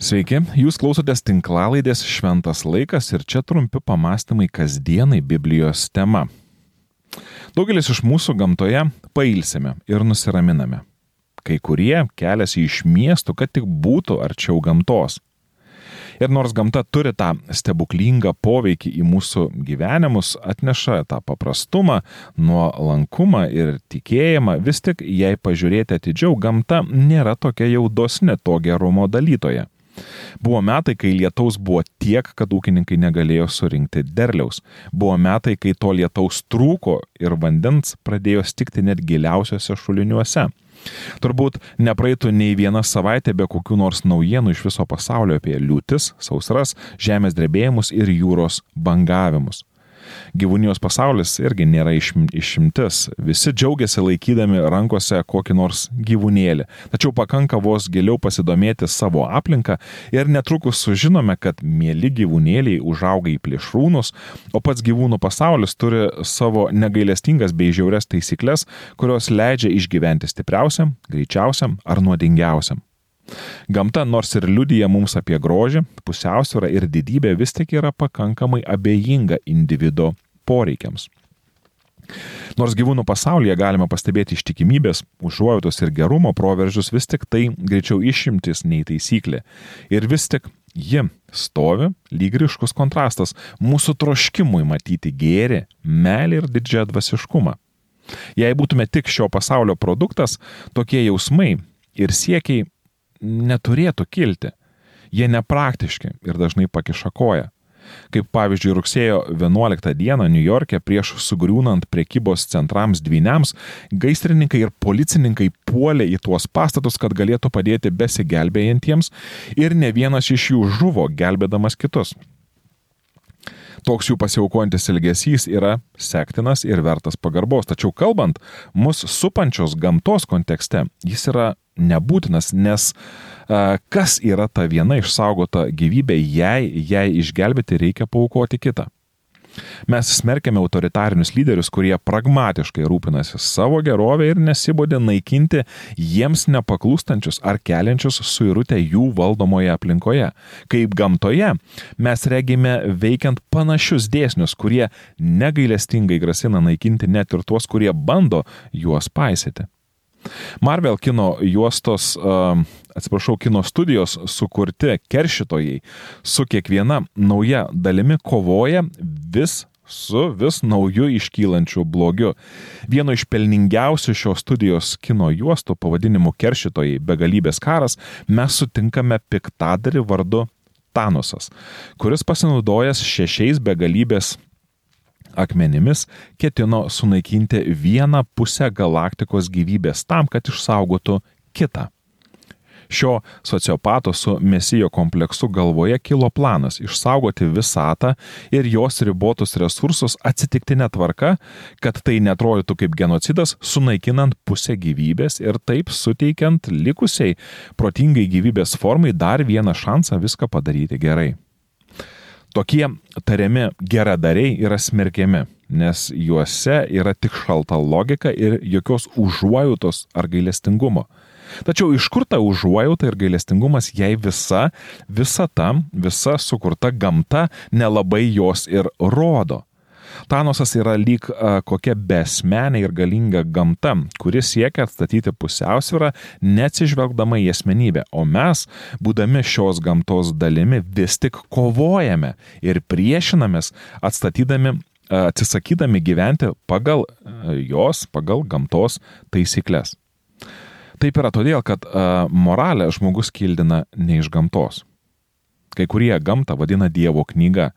Sveiki, jūs klausotės tinklalaidės Šventas laikas ir čia trumpi pamastymai kasdienai Biblijos tema. Daugelis iš mūsų gamtoje pailsime ir nusiraminame. Kai kurie keliasi iš miestų, kad tik būtų arčiau gamtos. Ir nors gamta turi tą stebuklingą poveikį į mūsų gyvenimus, atneša tą paprastumą, nuolankumą ir tikėjimą, vis tik jei pažiūrėti atidžiau, gamta nėra tokia jau dosni to gerumo dalytoje. Buvo metai, kai lietaus buvo tiek, kad ūkininkai negalėjo surinkti derliaus. Buvo metai, kai to lietaus trūko ir vandens pradėjo stikti net giliausiuose šuliniuose. Turbūt nepraeitų nei viena savaitė be kokių nors naujienų iš viso pasaulio apie liūtis, sausras, žemės drebėjimus ir jūros bangavimus. Gyvūnijos pasaulis irgi nėra išimtis. Visi džiaugiasi laikydami rankose kokį nors gyvūnėlį. Tačiau pakanka vos giliau pasidomėti savo aplinką ir netrukus sužinome, kad mėly gyvūnėliai užauga į plėšrūnus, o pats gyvūnų pasaulis turi savo negailestingas bei žiaurias taisyklės, kurios leidžia išgyventi stipriausiam, greičiausiam ar nuodingiausiam. Gamta nors ir liudyja mums apie grožį, pusiausvyrą ir didybę, vis tik yra pakankamai abejinga individuo poreikiams. Nors gyvūnų pasaulyje galima pastebėti ištikimybės, užuojautos ir gerumo proveržius, vis tik tai greičiau išimtis nei taisyklė. Ir vis tik ji stovi lyg ryškus kontrastas mūsų troškimui matyti gėrį, melį ir didžiąją dvasiškumą. Jei būtume tik šio pasaulio produktas, tokie jausmai ir siekiai neturėtų kilti. Jie nepraktiški ir dažnai pakiša koją. Kaip pavyzdžiui, rugsėjo 11 dieną New York'e prieš sugriūnant priekybos centrams dvyniams, gaisrininkai ir policininkai puolė į tuos pastatus, kad galėtų padėti besigelbėjantiems ir ne vienas iš jų žuvo gelbėdamas kitus. Toks jų pasiaukojantis elgesys yra sektinas ir vertas pagarbos. Tačiau kalbant mus supančios gamtos kontekste, jis yra nebūtinas, nes kas yra ta viena išsaugota gyvybė, jei jai išgelbėti reikia paukoti kitą. Mes smerkiame autoritarinius lyderius, kurie pragmatiškai rūpinasi savo gerovę ir nesibodė naikinti jiems nepaklūstančius ar keliančius suirutę jų valdomoje aplinkoje. Kaip gamtoje mes regime veikiant panašius dėsnius, kurie negailestingai grasina naikinti net ir tuos, kurie bando juos paisyti. Marvel kino juostos, atsiprašau, kino studijos sukurti keršytojai su kiekviena nauja dalimi kovoja vis su vis nauju iškylančiu blogiu. Vieno iš pelningiausių šios studijos kino juostų pavadinimu Keršytojai begalybės karas mes sutinkame piktadarį vardu Tanosas, kuris pasinaudojęs šešiais begalybės akmenimis ketino sunaikinti vieną pusę galaktikos gyvybės tam, kad išsaugotų kitą. Šio sociopato su mesijo kompleksu galvoje kilo planas išsaugoti visatą ir jos ribotus resursus atsitiktinė tvarka, kad tai netrodytų kaip genocidas, sunaikinant pusę gyvybės ir taip suteikiant likusiai protingai gyvybės formai dar vieną šansą viską padaryti gerai. Tokie tariami geradariai yra smerkiami, nes juose yra tik šalta logika ir jokios užuojautos ar gailestingumo. Tačiau iš kur ta užuojauta ir gailestingumas, jei visa, visa ta, visa sukurta gamta nelabai jos ir rodo? Tanosas yra lyg kokia besmenė ir galinga gamta, kuris siekia atstatyti pusiausvyrą, neatsižvelgdama į asmenybę, o mes, būdami šios gamtos dalimi, vis tik kovojame ir priešinamės atstatydami atsisakydami gyventi pagal jos, pagal gamtos taisyklės. Taip yra todėl, kad moralę žmogus kildina ne iš gamtos. Kai kurie gamtą vadina Dievo knyga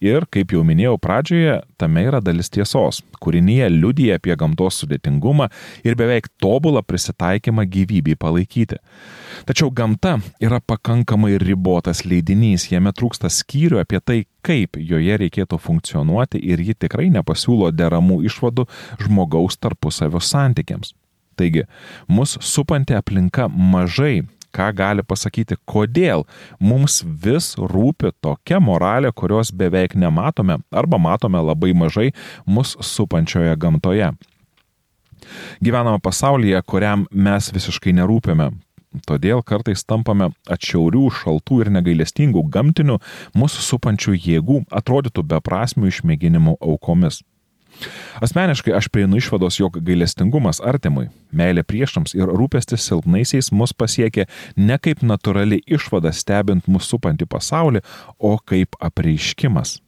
Ir, kaip jau minėjau pradžioje, tame yra dalis tiesos. Kūrinyje liudyja apie gamtos sudėtingumą ir beveik tobulą prisitaikymą gyvybei palaikyti. Tačiau gamta yra pakankamai ribotas leidinys, jame trūksta skyrių apie tai, kaip joje reikėtų funkcionuoti ir ji tikrai nepasiūlo deramų išvadų žmogaus tarpusavio santykiams. Taigi, mus supanti aplinka mažai ką gali pasakyti, kodėl mums vis rūpi tokia moralė, kurios beveik nematome arba matome labai mažai mus supančioje gamtoje. Gyvename pasaulyje, kuriam mes visiškai nerūpime. todėl kartais tampame atšiaurių, šaltų ir negailestingų gamtinių mūsų supančių jėgų, atrodytų beprasmių išmėginimų aukomis. Asmeniškai aš prieinu išvados, jog gailestingumas artimui, meilė priešams ir rūpestis silpnaisiais mus pasiekia ne kaip natūrali išvada stebint mūsų supantį pasaulį, o kaip apreiškimas.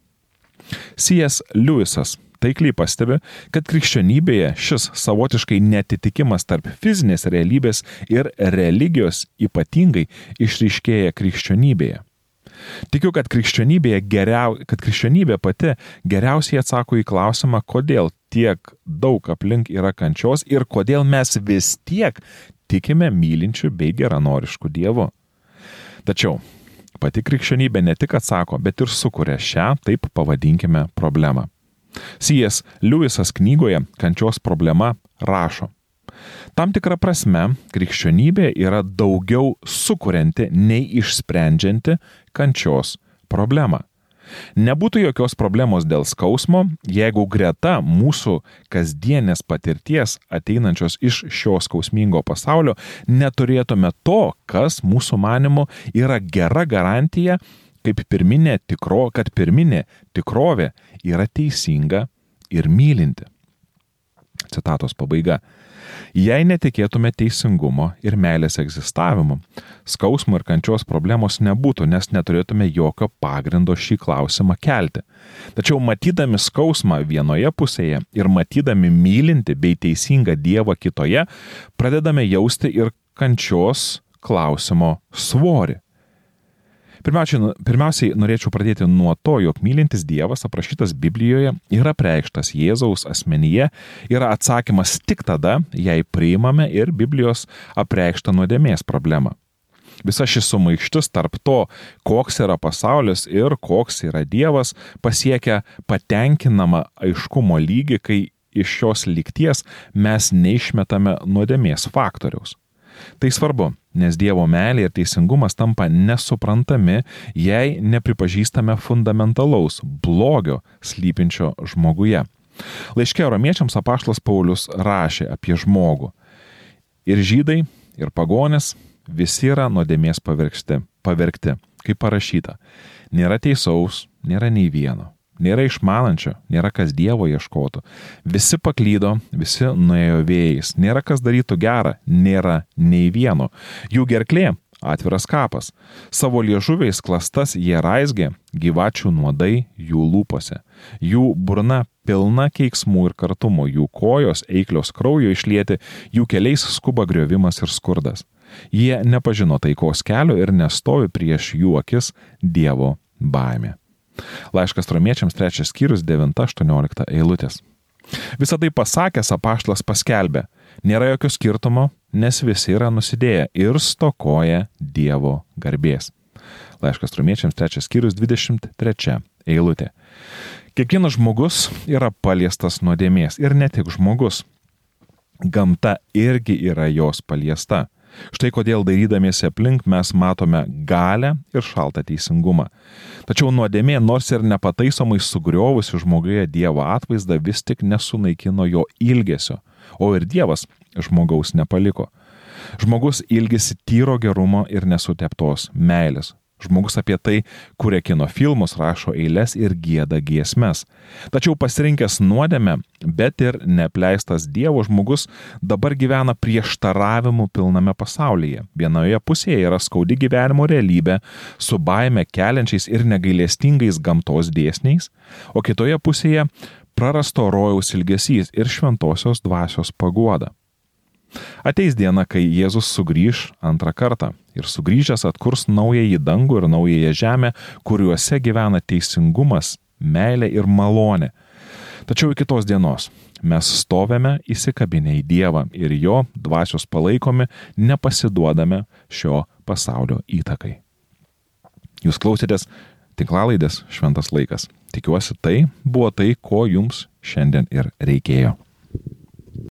C.S. Lewisas taikliai pastebi, kad krikščionybėje šis savotiškai netitikimas tarp fizinės realybės ir religijos ypatingai išryškėja krikščionybėje. Tikiu, kad krikščionybė, geriau, kad krikščionybė pati geriausiai atsako į klausimą, kodėl tiek daug aplink yra kančios ir kodėl mes vis tiek tikime mylinčių bei geranoriškų dievų. Tačiau pati krikščionybė ne tik atsako, bet ir sukuria šią, taip pavadinkime, problemą. C.S. Lewisas knygoje Kančios problema rašo. Tam tikrą prasme, krikščionybė yra daugiau sukurianti nei išsprendžianti kančios problemą. Nebūtų jokios problemos dėl skausmo, jeigu greta mūsų kasdienės patirties ateinančios iš šio skausmingo pasaulio neturėtume to, kas mūsų manimu yra gera garantija, kaip pirminė tikro, kad pirminė tikrovė yra teisinga ir mylinti. Citatos pabaiga. Jei netikėtume teisingumo ir meilės egzistavimu, skausmo ir kančios problemos nebūtų, nes neturėtume jokio pagrindo šį klausimą kelti. Tačiau matydami skausmą vienoje pusėje ir matydami mylinti bei teisingą Dievą kitoje, pradedame jausti ir kančios klausimo svorį. Pirmiausiai, nu, pirmiausiai norėčiau pradėti nuo to, jog mylintis Dievas aprašytas Biblijoje yra preikštas Jėzaus asmenyje, yra atsakymas tik tada, jei priimame ir Biblijos apreikštą nuodėmės problemą. Visa šis sumaištis tarp to, koks yra pasaulis ir koks yra Dievas, pasiekia patenkinamą aiškumo lygį, kai iš šios lygties mes neišmetame nuodėmės faktoriaus. Tai svarbu, nes Dievo meilė ir teisingumas tampa nesuprantami, jei nepripažįstame fundamentalaus blogio slypinčio žmoguje. Laiškė romiečiams apaštlas Paulius rašė apie žmogų. Ir žydai, ir pagonės visi yra nuodėmės pavergti, pavergti, kaip parašyta. Nėra teisaus, nėra nei vieno nėra išmanančio, nėra kas Dievo ieškotų. Visi paklydo, visi nuėjo vėjais, nėra kas darytų gerą, nėra nei vieno. Jų gerklė atviras kapas. Savo liežuviais klastas jie raizgė, gyvačių nuodai jų lūpose. Jų burna pilna keiksmų ir kartumo, jų kojos eiklios kraujo išlieti, jų keliais skuba griovimas ir skurdas. Jie nepažino taikos kelio ir nestovi prieš jų akis Dievo baimė. Laiškas romiečiams trečias skyrius 9-18 eilutės. Visą tai pasakęs apaštlas paskelbė, nėra jokio skirtumo, nes visi yra nusidėję ir stokoja Dievo garbės. Laiškas romiečiams trečias skyrius 23 eilutė. Kiekvienas žmogus yra paliestas nuodėmės ir ne tik žmogus. Gamta irgi yra jos paliesta. Štai kodėl dairydamiesi aplink mes matome galę ir šaltą teisingumą. Tačiau nuodėmė, nors ir nepataisomai sugriovusi žmoguje Dievo atvaizdą, vis tik nesunaikino jo ilgesio, o ir Dievas žmogaus nepaliko. Žmogus ilgisi tyro gerumo ir nesuteptos meilės, Žmogus apie tai kuria kino filmus, rašo eilės ir gėda giesmes. Tačiau pasirinkęs nuodėmę, bet ir nepleistas Dievo žmogus dabar gyvena prieštaravimų pilname pasaulyje. Vienoje pusėje yra skaudi gyvenimo realybė su baime keliančiais ir negailestingais gamtos dėsniais, o kitoje pusėje prarasto rojaus ilgesys ir šventosios dvasios paguoda. Ateis diena, kai Jėzus sugrįž antrą kartą ir sugrįžęs atkurs naująjį dangų ir naująją žemę, kuriuose gyvena teisingumas, meilė ir malonė. Tačiau iki tos dienos mes stovėme įsikabinę į Dievą ir jo dvasios palaikomi, nepasiduodame šio pasaulio įtakai. Jūs klausėtės tinklalaidės Šventas laikas. Tikiuosi tai buvo tai, ko jums šiandien ir reikėjo.